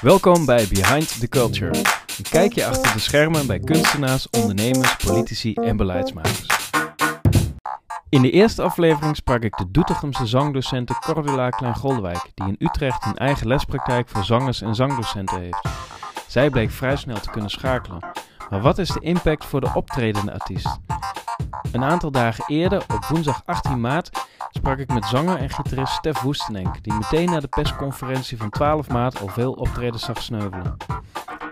Welkom bij Behind the Culture. Een kijkje achter de schermen bij kunstenaars, ondernemers, politici en beleidsmakers. In de eerste aflevering sprak ik de Doetinchemse zangdocente Cordula Klein-Goldewijk, die in Utrecht een eigen lespraktijk voor zangers en zangdocenten heeft. Zij bleek vrij snel te kunnen schakelen. Maar wat is de impact voor de optredende artiest? Een aantal dagen eerder, op woensdag 18 maart, sprak ik met zanger en gitarist Stef Woestenenk, die meteen na de persconferentie van 12 maart al veel optredens zag sneuvelen.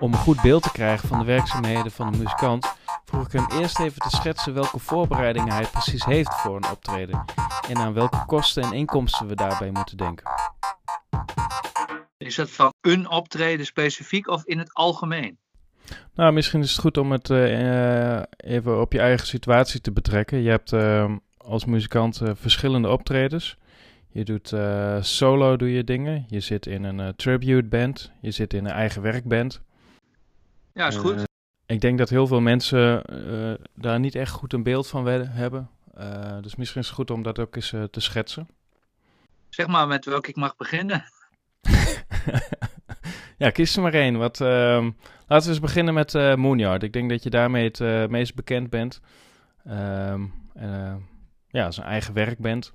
Om een goed beeld te krijgen van de werkzaamheden van de muzikant, vroeg ik hem eerst even te schetsen welke voorbereidingen hij precies heeft voor een optreden en aan welke kosten en inkomsten we daarbij moeten denken. Is dat van een optreden specifiek of in het algemeen? Nou, misschien is het goed om het uh, even op je eigen situatie te betrekken. Je hebt uh, als muzikant uh, verschillende optredens. Je doet solo doe je dingen. Je zit in een tribute band. Je zit in een eigen werkband. Ja, is goed. ik denk dat heel veel mensen daar niet echt goed een beeld van hebben. dus misschien is het goed om dat ook eens te schetsen. Zeg maar met welke ik mag beginnen. ja, kies er maar één. Wat, ehm, laten we eens beginnen met uh, Moonyard. Ik denk dat je daarmee het uh, meest bekend bent. Um, uh, ja, zijn eigen werk bent.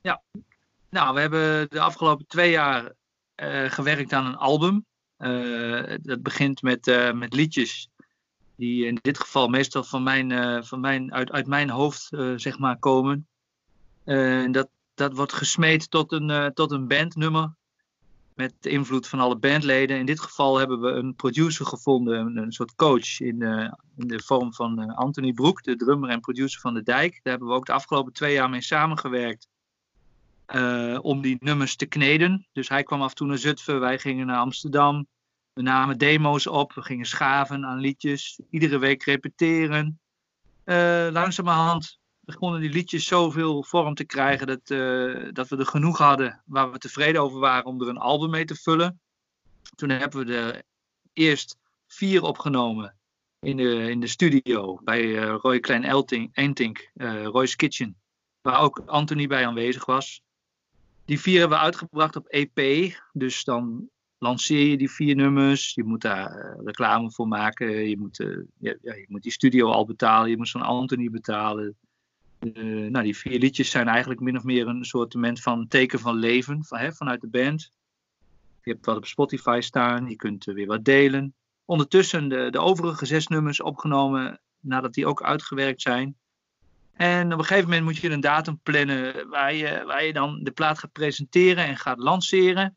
Ja, nou, we hebben de afgelopen twee jaar gewerkt aan een album. dat begint met, met liedjes die in dit geval meestal van mijn, van mijn, uit, uit mijn hoofd zeg maar komen. dat, dat wordt gesmeed tot een, tot een bandnummer met de invloed van alle bandleden. In dit geval hebben we een producer gevonden, een, soort coach in, uh, in, de vorm van uh, Anthony Broek, de drummer en producer van de Dijk. Daar hebben we ook de afgelopen twee jaar mee samengewerkt uh, om die nummers te kneden. Dus hij kwam af en toe naar Zutphen, wij gingen naar Amsterdam. We namen demo's op, we gingen schaven aan liedjes, iedere week repeteren. langzamerhand begonnen die liedjes zoveel vorm te krijgen dat, uh, dat we er genoeg hadden waar we tevreden over waren om er een album mee te vullen. Toen hebben we er eerst vier opgenomen in de, in de studio bij uh, Roy Klein Eentink, uh, Roy's Kitchen, waar ook Anthony bij aanwezig was. Die vier hebben we uitgebracht op EP, dus dan lanceer je die vier nummers. Je moet daar reclame voor maken. Je moet, ja, je moet die studio al betalen. Je moet zo'n Anthony betalen. Uh, nou, die vier liedjes zijn eigenlijk min of meer een soort van teken van leven van, hè, vanuit de band. Je hebt wat op Spotify staan, je kunt weer wat delen. Ondertussen de, de overige zes nummers opgenomen nadat die ook uitgewerkt zijn. En op een gegeven moment moet je een datum plannen waar je, waar je dan de plaat gaat presenteren en gaat lanceren.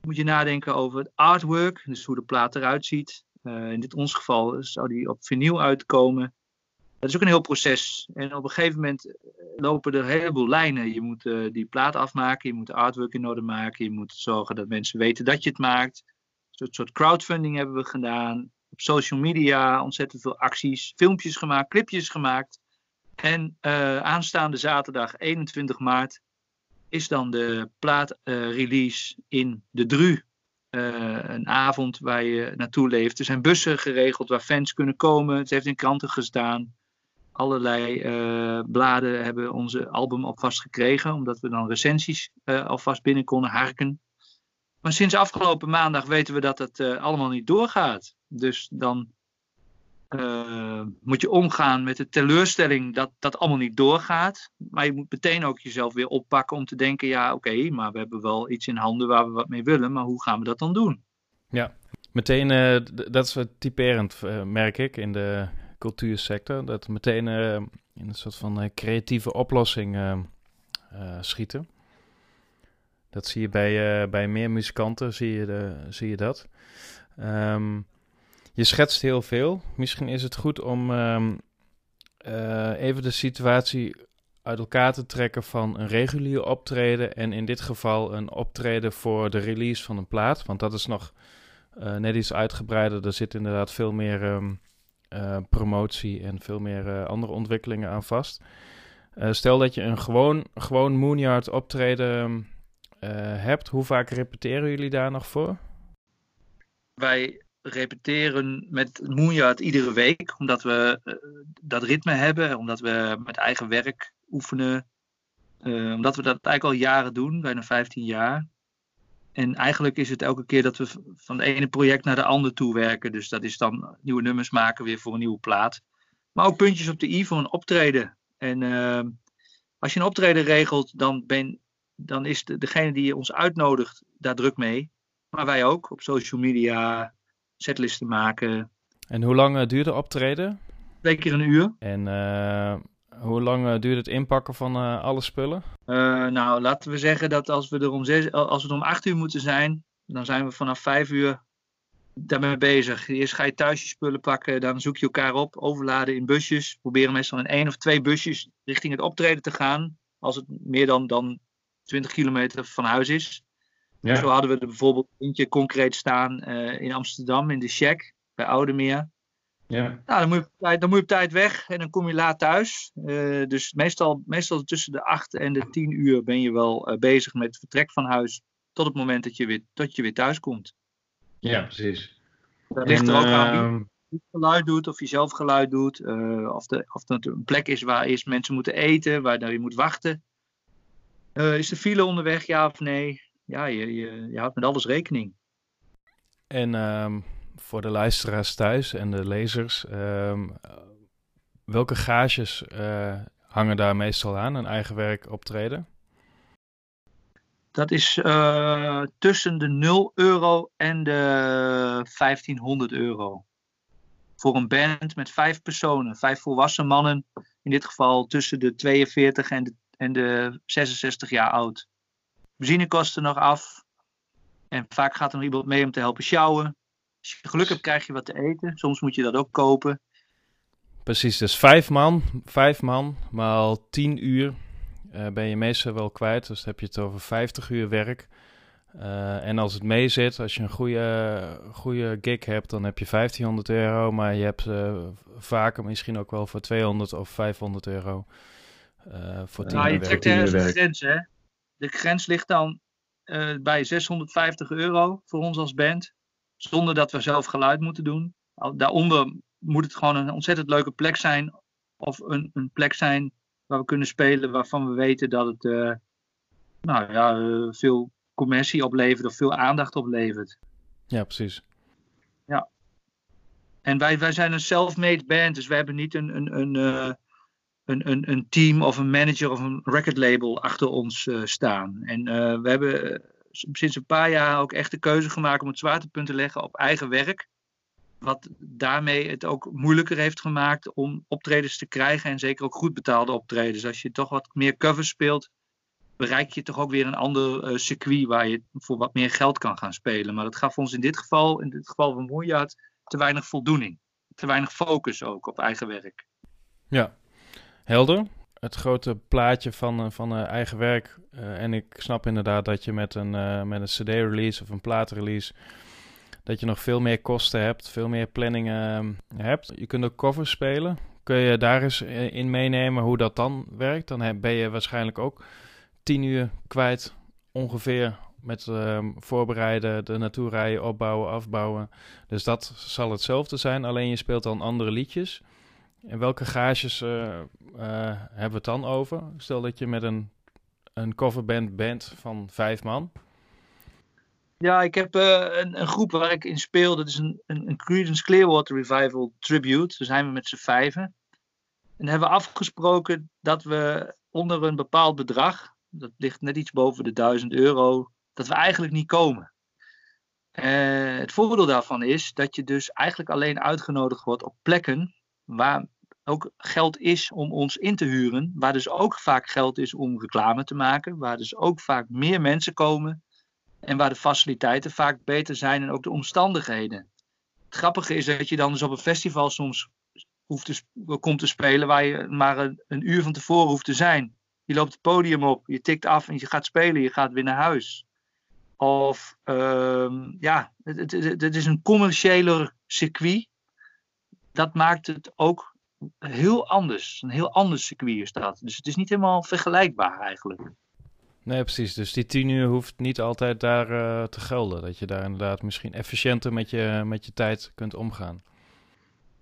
Moet je nadenken over het artwork, dus hoe de plaat eruit ziet. Uh, in dit ons geval zou die op vinyl uitkomen. Dat is ook een heel proces. En op een gegeven moment eh, lopen er een heleboel lijnen. Je moet uh, die plaat afmaken, je moet artwork in orde maken, je moet zorgen dat mensen weten dat je het maakt. Een soort crowdfunding hebben we gedaan. Op social media ontzettend veel acties, filmpjes gemaakt, clipjes gemaakt. En uh, aanstaande zaterdag 21 maart is dan de plaatrelease in de Dru. een avond waar je naartoe leeft. Er zijn bussen geregeld waar fans kunnen komen. Het heeft in kranten gestaan allerlei uh, bladen hebben onze album alvast gekregen, omdat we dan recensies uh, alvast binnen konden harken. Maar sinds afgelopen maandag weten we dat het uh, allemaal niet doorgaat. Dus dan moet je omgaan met de teleurstelling dat dat allemaal niet doorgaat. Maar je moet meteen ook jezelf weer oppakken om te denken: ja, oké, maar we hebben wel iets in handen waar we wat mee willen, maar hoe gaan we dat dan doen? Ja, meteen, dat is typerend, merk ik, in de cultuursector. Dat meteen uh, in een soort van uh, creatieve oplossing uh, schieten. Dat zie je bij, bij meer muzikanten, zie je, zie je dat. Um, je schetst heel veel. Misschien is het goed om um, even de situatie uit elkaar te trekken van een regulier optreden en in dit geval een optreden voor de release van een plaat. Want dat is nog net iets uitgebreider. Er zit inderdaad veel meer uh, promotie en veel meer uh, andere ontwikkelingen aan vast. Uh, stel dat je een gewoon, gewoon Moonyard optreden hebt, hoe vaak repeteren jullie daar nog voor? Wij repeteren met Moonyard iedere week, omdat we dat ritme hebben, omdat we met eigen werk oefenen, omdat we dat eigenlijk al jaren doen, bijna 15 jaar. En eigenlijk is het elke keer dat we van de ene project naar de andere toe werken. Dus dat is dan nieuwe nummers maken weer voor een nieuwe plaat. Maar ook puntjes op de i voor een optreden. En uh, als je een optreden regelt, dan, ben, dan is de, degene die ons uitnodigt daar druk mee. Maar wij ook op social media, setlisten maken. En hoe lang uh, duurt de optreden? Twee keer een uur. En uh, hoe lang uh, duurt het inpakken van alle spullen? nou, laten we zeggen dat als we, er om zes, als we er om acht uur moeten zijn, dan zijn we vanaf vijf uur daarmee bezig. Eerst ga je thuis je spullen pakken, dan zoek je elkaar op, overladen in busjes. Proberen meestal in één of twee busjes richting het optreden te gaan. Als het meer dan, dan 20 kilometer van huis is. Ja. Zo hadden we er bijvoorbeeld eentje concreet staan uh, in Amsterdam, in de Shack, bij Oudemeer. Ja. Nou, dan moet, je op tijd, dan moet je op tijd weg en dan kom je laat thuis. Uh, dus meestal, meestal tussen de 8 en de 10 uur ben je wel uh, bezig met het vertrek van huis. Tot het moment dat je weer, dat je weer thuis komt. Ja, precies. Dat ligt er ook aan wie je geluid doet, of je zelf geluid doet. Uh, of, de, of het een plek is waar eerst mensen moeten eten, waar je moet wachten. is de file onderweg, ja of nee? ja, je, je, je houdt met alles rekening. En um, voor de luisteraars thuis en de lezers, um, welke gages uh, hangen daar meestal aan, een eigen werk optreden? Dat is uh, tussen de 0 euro en de 1500 euro. Voor een band met vijf personen, vijf volwassen mannen, in dit geval tussen de 42 en de, en de 66 jaar oud benzinekosten nog af. En vaak gaat er nog iemand mee om te helpen sjouwen. Als je geluk hebt, krijg je wat te eten. Soms moet je dat ook kopen. Precies, dus vijf man, vijf man, maal tien uur uh, ben je meestal wel kwijt. Dus dan heb je het over 50 uur werk. Uh, en als het mee zit, als je een goede, goede gig hebt, dan heb je 1500 euro. Maar je hebt uh, vaker misschien ook wel voor 200 of 500 euro. voor tien nou, uur je trekt de grens, hè? de grens ligt dan uh, bij 650 euro voor ons als band. Zonder dat we zelf geluid moeten doen. Daaronder moet het gewoon een ontzettend leuke plek zijn. Of een, een plek zijn waar we kunnen spelen waarvan we weten dat het uh, nou, ja, uh, veel commercie oplevert of veel aandacht oplevert. Ja, precies. Ja. En wij, wij zijn een self-made band, dus we hebben niet een, een, een, een, een, een team of een manager of een record label achter ons staan. En we hebben eh, sinds een paar jaar ook echt de keuze gemaakt om het zwaartepunt te leggen op eigen werk. Wat daarmee het ook moeilijker heeft gemaakt om optredens te krijgen en zeker ook goed betaalde optredens. Als je toch wat meer covers speelt, bereik je toch ook weer een ander uh, circuit waar je voor wat meer geld kan gaan spelen. Maar dat gaf ons in dit geval, in dit geval van Moejaard, te weinig voldoening. Te weinig focus ook op eigen werk. Ja, helder. Het grote plaatje van, uh, van uh, eigen werk. Uh, en ik snap inderdaad dat je met een, met een CD-release of een plaatrelease. dat je nog veel meer kosten hebt, veel meer planningen hebt. Je kunt ook covers spelen. Kun je daar eens in meenemen hoe dat dan werkt? Dan ben je waarschijnlijk ook tien uur kwijt ongeveer met um, voorbereiden, de naartoe rijden, opbouwen, afbouwen. Dus dat zal hetzelfde zijn, alleen je speelt dan andere liedjes. En welke gages uh, uh, hebben we het dan over? Stel dat je met een, een coverband bent van vijf man. Ja, ik heb uh, een, een, groep waar ik in speel. Dat is een, een, Creedence Clearwater Revival tribute. Daar zijn we met z'n vijven. En hebben we afgesproken dat we onder een bepaald bedrag, dat ligt net iets boven de 1000 euro, dat we eigenlijk niet komen. het voordeel daarvan is dat je dus eigenlijk alleen uitgenodigd wordt op plekken waar ook geld is om ons in te huren, waar dus ook vaak geld is om reclame te maken, waar dus ook vaak meer mensen komen en waar de faciliteiten vaak beter zijn en ook de omstandigheden. Het grappige is dat je dan dus op een festival soms hoeft komt te spelen waar je maar een, een uur van tevoren hoeft te zijn. Je loopt het podium op, je tikt af en je gaat spelen, je gaat weer naar huis. Of uh, ja, het, het, het, is een commerciëler circuit dat maakt het ook heel anders. Een heel ander circuit is dat. Dus het is niet helemaal vergelijkbaar eigenlijk. Nee, precies. Dus die tien uur hoeft niet altijd daar uh, te gelden. Dat je daar inderdaad misschien efficiënter met je, met je tijd kunt omgaan.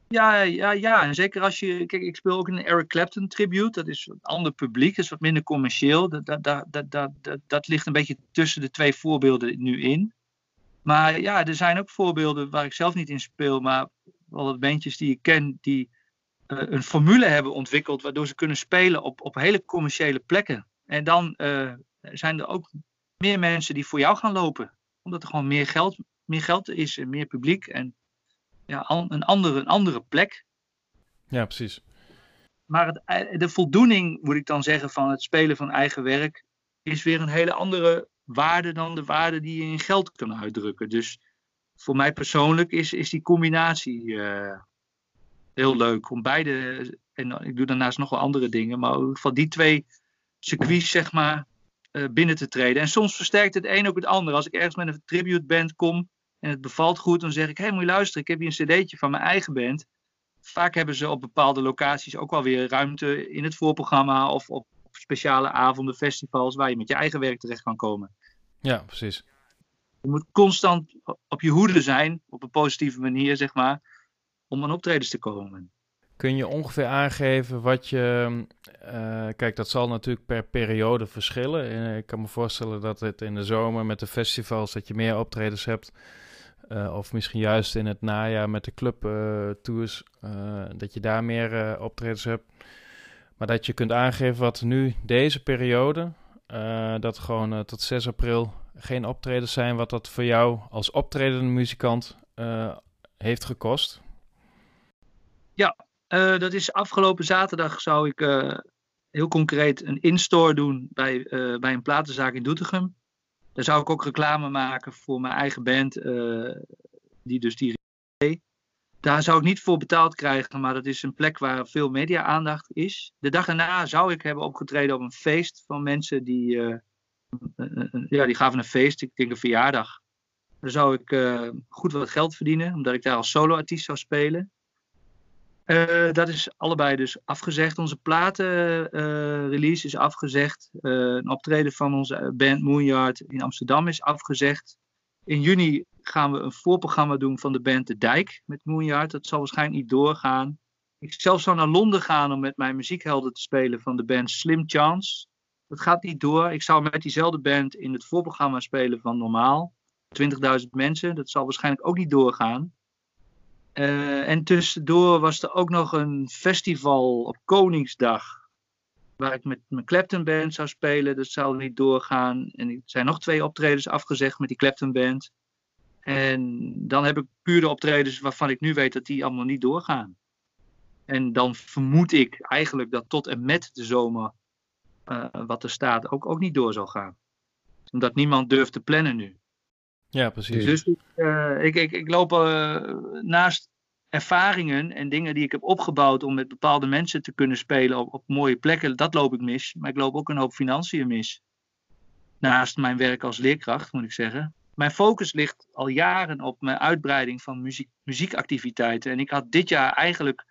Ja, ja, ja, en zeker als je. Kijk, ik speel ook een Eric Clapton tribute. Dat is een ander publiek, dat is wat minder commercieel. Dat, dat, dat, dat, dat, dat ligt een beetje tussen de twee voorbeelden nu in. Maar ja, er zijn ook voorbeelden waar ik zelf niet in speel, maar wel wat bandjes die ik ken, die uh, een formule hebben ontwikkeld waardoor ze kunnen spelen op, op hele commerciële plekken. En dan uh, zijn er ook meer mensen die voor jou gaan lopen. Omdat er gewoon meer geld, meer geld is en meer publiek. En ja, een, andere, een andere plek. Ja, precies. Maar het, eh, de voldoening, moet ik dan zeggen, van het spelen van eigen werk, is weer een hele andere waarde dan de waarde die je in geld kan uitdrukken. Dus voor mij persoonlijk is, is die combinatie uh, heel leuk. Om beide, en ik doe daarnaast nog wel andere dingen, maar geval die twee circuits, zeg maar, uh, binnen te treden. En soms versterkt het een ook het ander. Als ik ergens met een tribute band kom en het bevalt goed, dan zeg ik: Hé, hey, moet luisteren, ik heb hier een cd'tje van mijn eigen band. Vaak hebben ze op bepaalde locaties ook wel weer ruimte in het voorprogramma of op speciale avonden, festivals waar je met je eigen werk terecht kan komen. Ja, precies. Je moet constant op je hoede zijn, op een positieve manier, zeg maar, om aan optredens te komen. Kun je ongeveer aangeven wat je. Uh, kijk, dat zal natuurlijk per periode verschillen. Eh, ik kan me voorstellen dat het in de zomer met de festivals dat je meer optredens hebt. Uh, of misschien juist in het najaar met de clubtours, dat je daar meer optredens hebt. Maar dat je kunt aangeven wat nu deze periode, dat gewoon tot 6 april geen optredens zijn, wat dat voor jou als optredende muzikant heeft gekost. Ja, uh, dat is afgelopen zaterdag zou ik uh, heel concreet een in-store doen bij, bij een platenzaak in Doetinchem. Daar zou ik ook reclame maken voor mijn eigen band, die dus die daar zou ik niet voor betaald krijgen, maar dat is een plek waar veel media-aandacht is. De dag daarna zou ik hebben opgetreden op een feest van mensen die, ja, die gaven een feest, ik denk een verjaardag. Daar zou ik goed wat geld verdienen, omdat ik daar als solo-artiest zou spelen. Dat is allebei dus afgezegd. Onze platenrelease is afgezegd. Een optreden van onze band Moonyard in Amsterdam is afgezegd. In juni gaan we een voorprogramma doen van de band De Dijk met Moonyard. Dat zal waarschijnlijk niet doorgaan. Ik zelf zou naar Londen gaan om met mijn muziekhelden te spelen van de band Slim Chance. Dat gaat niet door. Ik zou met diezelfde band in het voorprogramma spelen van Normaal. 20.000 mensen. Dat zal waarschijnlijk ook niet doorgaan. Uh, en tussendoor was er ook nog een festival op Koningsdag. Waar ik met mijn Clapton Band zou spelen. Dat zou niet doorgaan. En er zijn nog twee optredens afgezegd met die Clapton Band. En dan heb ik puur de optredens waarvan ik nu weet dat die allemaal niet doorgaan. En dan vermoed ik eigenlijk dat tot en met de zomer wat er staat ook, ook niet door zal gaan. Omdat niemand durft te plannen nu. Ja, precies. Dus ik, ik, ik loop uh, naast ervaringen en dingen die ik heb opgebouwd om met bepaalde mensen te kunnen spelen op, op mooie plekken, dat loop ik mis. Maar ik loop ook een hoop financiën mis. Naast mijn werk als leerkracht, moet ik zeggen. Mijn focus ligt al jaren op mijn uitbreiding van muziek, muziekactiviteiten. En ik had dit jaar eigenlijk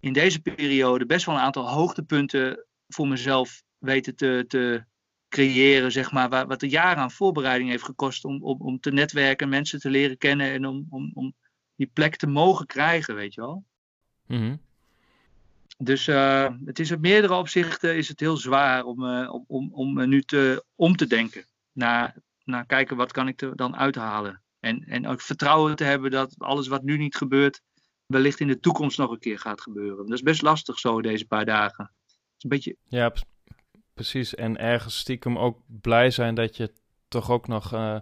in deze periode best wel een aantal hoogtepunten voor mezelf weten te, te creëren, zeg maar, waar, wat er jaren aan voorbereiding heeft gekost om, om, om te netwerken, mensen te leren kennen en om, om, om die plek te mogen krijgen, weet je wel. Mm -hmm. Dus uh, het is op meerdere opzichten is het heel zwaar om, uh, om, om, om nu te, om te denken. Naar, naar kijken wat kan ik er dan uithalen. En, en ook vertrouwen te hebben dat alles wat nu niet gebeurt, wellicht in de toekomst nog een keer gaat gebeuren. Dat is best lastig zo deze paar dagen. Het is een beetje... Ja, precies. En ergens stiekem ook blij zijn dat je toch ook nog, uh,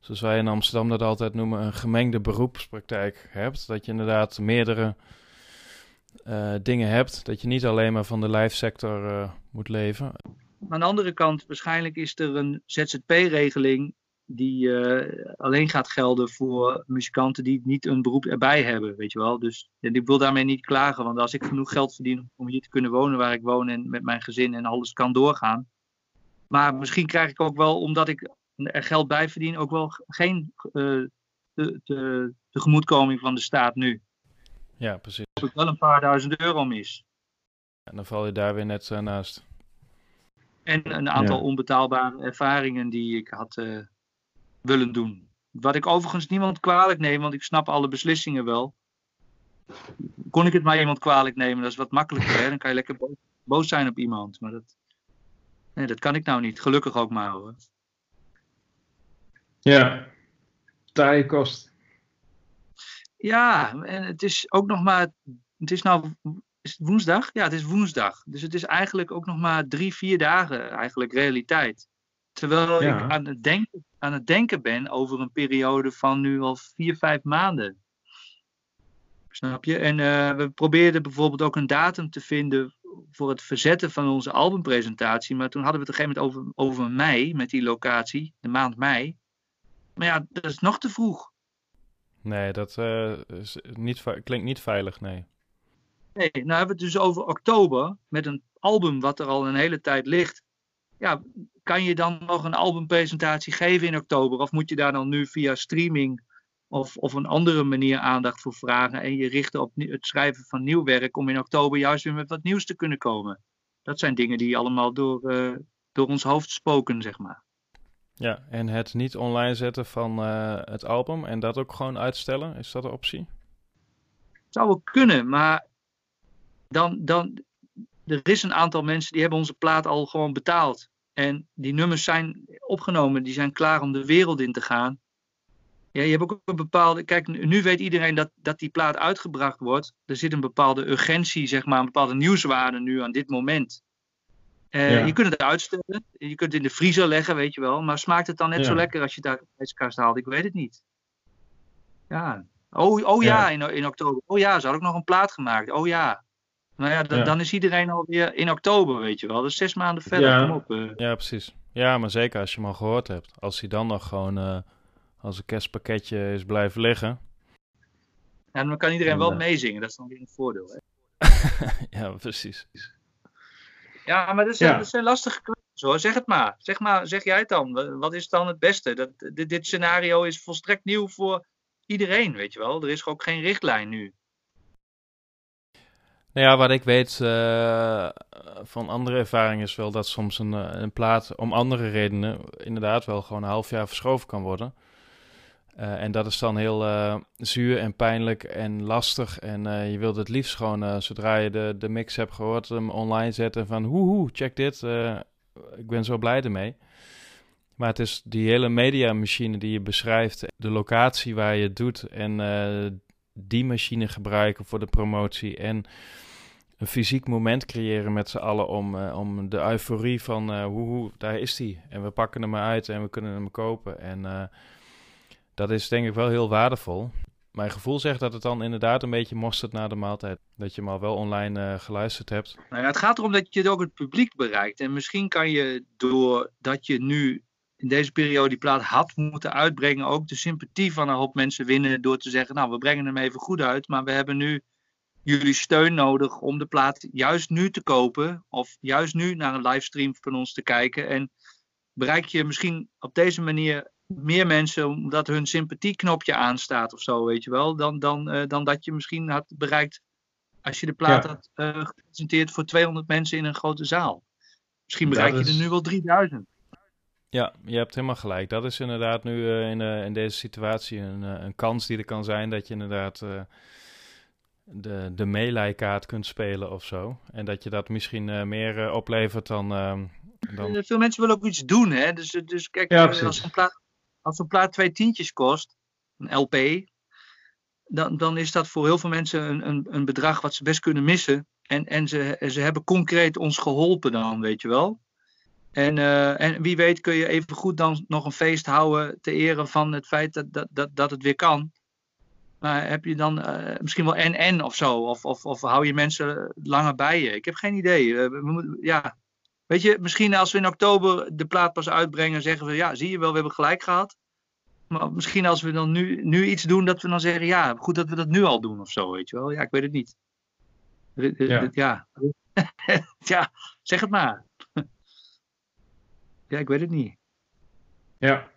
zoals wij in Amsterdam dat altijd noemen, een gemengde beroepspraktijk hebt. Dat je inderdaad meerdere uh, dingen hebt. Dat je niet alleen maar van de live sector uh, moet leven. Aan de andere kant, waarschijnlijk is er een ZZP-regeling die uh, alleen gaat gelden voor muzikanten die niet een beroep erbij hebben, weet je wel. Dus ja, ik wil daarmee niet klagen, want als ik genoeg geld verdien om hier te kunnen wonen waar ik woon en met mijn gezin en alles kan doorgaan. Maar misschien krijg ik ook wel, omdat ik er geld bij verdien, ook wel geen uh, de, de, tegemoetkoming van de staat nu. Ja, precies. Dat ik wel een paar duizend euro mis. En dan val je daar weer net uh, naast. En een aantal ja. onbetaalbare ervaringen die ik had uh, willen doen. Wat ik overigens niemand kwalijk neem, want ik snap alle beslissingen wel. kon ik het maar iemand kwalijk nemen. Dat is wat makkelijker. Hè? Dan kan je lekker boos, boos zijn op iemand. Maar dat, nee, dat kan ik nou niet. Gelukkig ook maar hoor. Ja, taaie kost. Ja, en het is ook nog maar. Het is nou. Is het woensdag? Ja, het is woensdag. Dus het is eigenlijk ook nog maar drie, vier dagen eigenlijk realiteit. Terwijl Ja. ik aan het, denken, aan het denken ben over een periode van nu al vier, vijf maanden. Snap je? En eh, we probeerden bijvoorbeeld ook een datum te vinden voor het verzetten van onze albumpresentatie. Maar toen hadden we het op een gegeven moment over, over mei, met die locatie, de maand mei. Maar ja, dat is nog te vroeg. Nee, dat eh, is niet, klinkt niet veilig, nee. Nee, nou hebben we het dus over oktober met een album wat er al een hele tijd ligt. Ja, kan je dan nog een albumpresentatie geven in oktober? Of moet je daar dan nu via streaming of, of een andere manier aandacht voor vragen en je richten op het schrijven van nieuw werk om in oktober juist weer met wat nieuws te kunnen komen? Dat zijn dingen die allemaal door, eh, door ons hoofd spoken, zeg maar. Ja, en het niet online zetten van eh, het album en dat ook gewoon uitstellen, is dat een optie? zou wel kunnen, maar dan, dan, er is een aantal mensen die hebben onze plaat al gewoon betaald. En die nummers zijn opgenomen, die zijn klaar om de wereld in te gaan. Ja, je hebt ook een bepaalde. Kijk, nu weet iedereen dat, dat die plaat uitgebracht wordt. Er zit een bepaalde urgentie, zeg maar, een bepaalde nieuwswaarde nu aan dit moment. Eh, Ja. Je kunt het uitstellen, je kunt het in de vriezer leggen, weet je wel. Maar smaakt het dan net Ja. zo lekker als je het uit de ijskast haalt? Ik weet het niet. Ja. Oh, oh ja, Ja. In, in oktober. Oh ja, ze had ook nog een plaat gemaakt. Oh ja. Nou ja, dan, Ja. dan is iedereen alweer in oktober, weet je wel. Dus zes maanden verder, Ja. kom op. eh. Ja, precies. Ja, maar zeker als je hem al gehoord hebt. Als hij dan nog gewoon eh, als een kerstpakketje is blijven liggen. En dan kan iedereen wel Ja. meezingen, dat is dan weer een voordeel. Hè? ja, precies. Ja, maar dat zijn, Ja. dat zijn lastige kwesties hoor. Zeg het maar. Zeg, maar. zeg jij het dan. Wa- Wat is dan het beste? Dat, dit, dit scenario is volstrekt nieuw voor iedereen, weet je wel. Er is ook geen richtlijn nu. Nou ja, wat ik weet eh, van andere ervaringen is wel dat soms een, eh, een plaat om andere redenen inderdaad wel gewoon een half jaar verschoven kan worden. Eh, en dat is dan heel zuur en pijnlijk en lastig. En je wilt het liefst gewoon, zodra je de, de mix hebt gehoord, hem online zetten van hoehoe, check dit. ik ben zo blij ermee. Maar het is die hele mediamachine die je beschrijft, de locatie waar je het doet en die machine gebruiken voor de promotie en een fysiek moment creëren met z'n allen om, eh, om de euforie van eh hoe, hoe, daar is die. En we pakken hem uit en we kunnen hem kopen. En eh, dat is denk ik wel heel waardevol. Mijn gevoel zegt dat het dan inderdaad een beetje mosterd na de maaltijd. Dat je hem al wel online geluisterd hebt. Nou ja, het gaat erom dat je ook het publiek bereikt. En misschien kan je doordat je nu in deze periode die plaat had moeten uitbrengen, ook de sympathie van een hoop mensen winnen door te zeggen, nou we brengen hem even goed uit, maar we hebben nu jullie steun nodig om de plaat juist nu te kopen of juist nu naar een livestream van ons te kijken. En bereik je misschien op deze manier meer mensen omdat hun sympathieknopje aanstaat of zo, weet je wel, dan, dan, eh, dan dat je misschien had bereikt als je de plaat Ja. had eh, gepresenteerd voor 200 mensen in een grote zaal. Misschien Dat bereik je is- er nu wel 3000. Ja, je hebt helemaal gelijk. Dat is inderdaad nu eh, in, in deze situatie een, een kans die er kan zijn dat je inderdaad de, de meelijkaart kunt spelen of zo. En dat je dat misschien eh, meer eh, oplevert dan, ehm, dan... Eh, Veel mensen willen ook iets doen, hè. Dus, dus kijk, Ja, als zo'n plaat, als zo'n plaat twee tientjes kost, een LP, dan, dan is dat voor heel veel mensen een, een, een bedrag wat ze best kunnen missen. En, en ze, ze hebben concreet ons geholpen dan, weet je wel. En, en wie weet kun je even goed dan nog een feest houden ter ere van het feit dat, dat, dat, dat het weer kan. Maar heb je dan eh, misschien wel en-en of zo? Of, of, of hou je mensen langer bij je? Ik heb geen idee. Eh, we moeten, ja, Weet je, misschien als we in oktober de plaat pas uitbrengen, zeggen we ja, zie je wel, we hebben gelijk gehad. Maar misschien als we dan nu, nu iets doen, dat we dan zeggen ja, goed dat we dat nu al doen of zo, weet je wel. Ja, ik weet het niet. Ja. Ja, ja zeg het maar. Ja, ik weet het niet. Ja,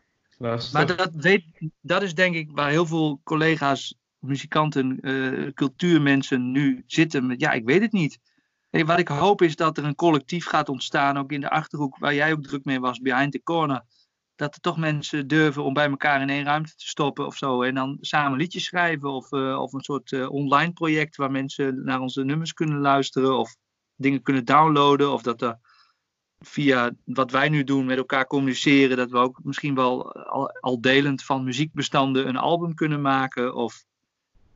Maar dat, weet, dat is denk ik waar heel veel collega's, muzikanten, eh, cultuurmensen nu zitten met, ja, ik weet het niet. Hey, wat ik hoop is dat er een collectief gaat ontstaan, ook in de Achterhoek, waar jij ook druk mee was, Behind the Corner. dat er toch mensen durven om bij elkaar in één ruimte te stoppen of zo. En dan samen liedjes schrijven of, of een soort online project waar mensen naar onze nummers kunnen luisteren of dingen kunnen downloaden. Of dat er via wat wij nu doen met elkaar communiceren, dat we ook misschien wel al, al delend van muziekbestanden een album kunnen maken. Of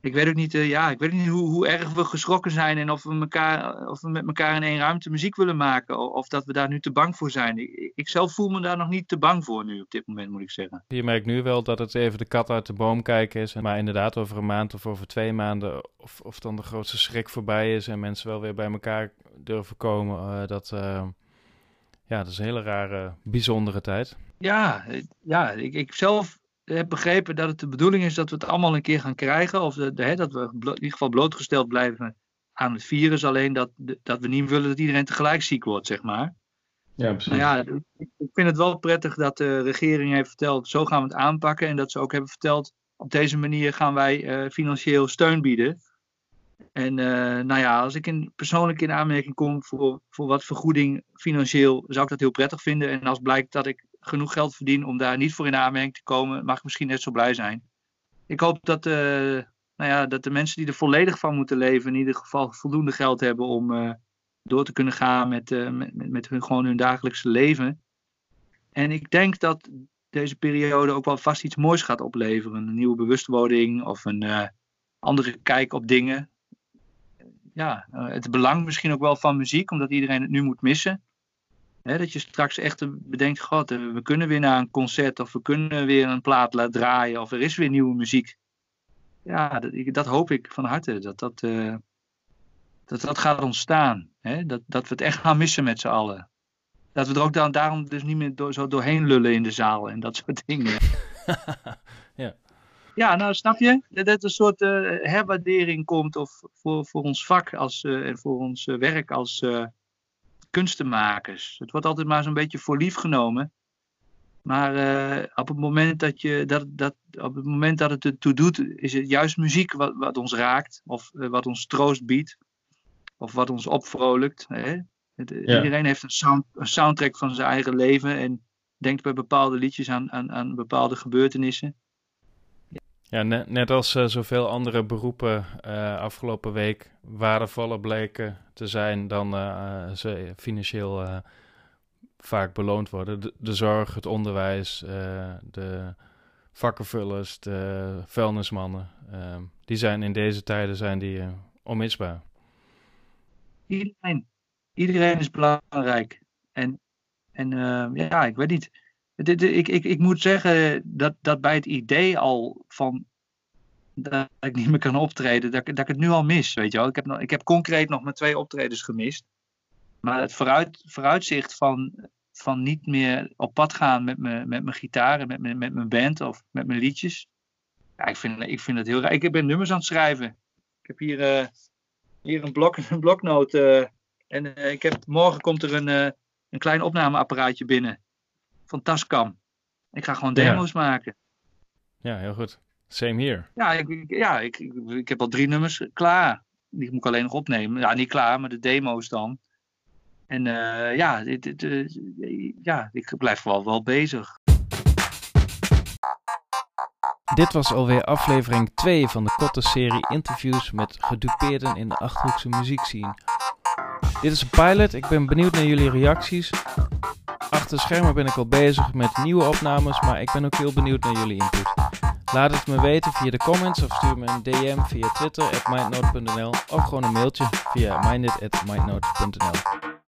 ik weet ook niet, uh, ja, ik weet niet hoe, hoe erg we geschrokken zijn en of we, elkaar, of we met elkaar in één ruimte muziek willen maken. Of, of dat we daar nu te bang voor zijn. Ik, zelf voel me daar nog niet te bang voor nu op dit moment, moet ik zeggen. Je merkt nu wel dat het even de kat uit de boom kijken is. Maar inderdaad, over een maand of over twee maanden, of, of dan de grootste schrik voorbij is en mensen wel weer bij elkaar durven komen, uh, dat. Uh, ja, dat is een hele rare, bijzondere tijd. Ja, ja ik, ik zelf heb begrepen dat het de bedoeling is dat we het allemaal een keer gaan krijgen. Of de, hè, dat we in ieder geval blootgesteld blijven aan het virus. Alleen dat, dat we niet willen dat iedereen tegelijk ziek wordt, zeg maar. Ja, precies. Nou ja, ik vind het wel prettig dat de regering heeft verteld, zo gaan we het aanpakken. En dat ze ook hebben verteld, op deze manier gaan wij uh, financieel steun bieden. En uh, nou ja, als ik in, persoonlijk in aanmerking kom voor, voor wat vergoeding financieel, zou ik dat heel prettig vinden. En als blijkt dat ik genoeg geld verdien om daar niet voor in aanmerking te komen, mag ik misschien net zo blij zijn. Ik hoop dat, uh, nou ja, dat de mensen die er volledig van moeten leven, in ieder geval voldoende geld hebben om uh, door te kunnen gaan met, met, met hun, gewoon hun dagelijkse leven. En ik denk dat deze periode ook wel vast iets moois gaat opleveren. Een nieuwe bewustwording of een andere kijk op dingen ja, uh, het belang misschien ook wel van muziek, omdat iedereen het nu moet missen. dat je straks echt bedenkt, god, eh, we kunnen weer naar een concert of we kunnen weer een plaat laten draaien of er is weer nieuwe muziek. Ja, dat, dat hoop ik van harte, dat dat, uh, dat, dat gaat ontstaan. Dat, dat we het echt gaan missen met z'n allen. Dat we er ook dan, daarom dus niet meer zo doorheen lullen in de zaal en dat soort dingen. ja. Ja, nou snap je? Dat er een soort uh, herwaardering komt of voor, voor ons vak als, uh, en voor ons uh, werk als kunstenmakers. Het wordt altijd maar zo'n beetje voor lief genomen. Maar op, het moment dat je, dat, dat, op het moment dat het ertoe doet, is het juist muziek wat, wat ons raakt. Of wat ons troost biedt. Of wat ons opvrolijkt. Hè? Het, ja. Iedereen heeft een, sound, een soundtrack van zijn eigen leven. En denkt bij bepaalde liedjes aan, aan, aan bepaalde gebeurtenissen. Ja, net, als uh, zoveel andere beroepen uh, afgelopen week waardevoller bleken te zijn dan uh, ze financieel vaak beloond worden. De, zorg, het onderwijs, de vakkenvullers, de vuilnismannen, ehm, die zijn in deze tijden zijn die, onmisbaar. Iedereen. Iedereen is belangrijk. En, en ja, ik weet niet ik, ik, ik moet zeggen dat, dat bij het idee al van dat ik niet meer kan optreden, dat, dat ik het nu al mis. Weet je wel. Ik, heb ik heb concreet nog maar twee optredens gemist. Maar het vooruit, vooruitzicht van, van niet meer op pad gaan met, me, met mijn gitaar en met, me, met mijn band of met mijn liedjes. Ja, ik vind, ik vind het heel raar. Ik ben nummers aan het schrijven. Ik heb hier, uh, hier een, blok, een bloknoot. Uh, en uh, ik heb, morgen komt er een, een klein opnameapparaatje binnen van Tascam. Ik ga gewoon demo's ja. maken. Ja, heel goed. Same here. Ja, ik, ja ik, ik, ik, heb al drie nummers klaar. Die moet ik alleen nog opnemen. Ja, niet klaar, maar de demo's dan. En uh, ja, dit, dit, uh, ja, ik blijf wel, wel bezig. Dit was alweer aflevering 2 van de korte serie interviews met gedupeerden in de Achterhoekse muziekscene. Dit is een pilot, ik ben benieuwd naar jullie reacties. Achter de schermen ben ik al bezig met nieuwe opnames, maar ik ben ook heel benieuwd naar jullie input. Laat het me weten via de comments of stuur me een DM via Twitter at mindnote.nl of gewoon een mailtje via minded@mindnote.nl.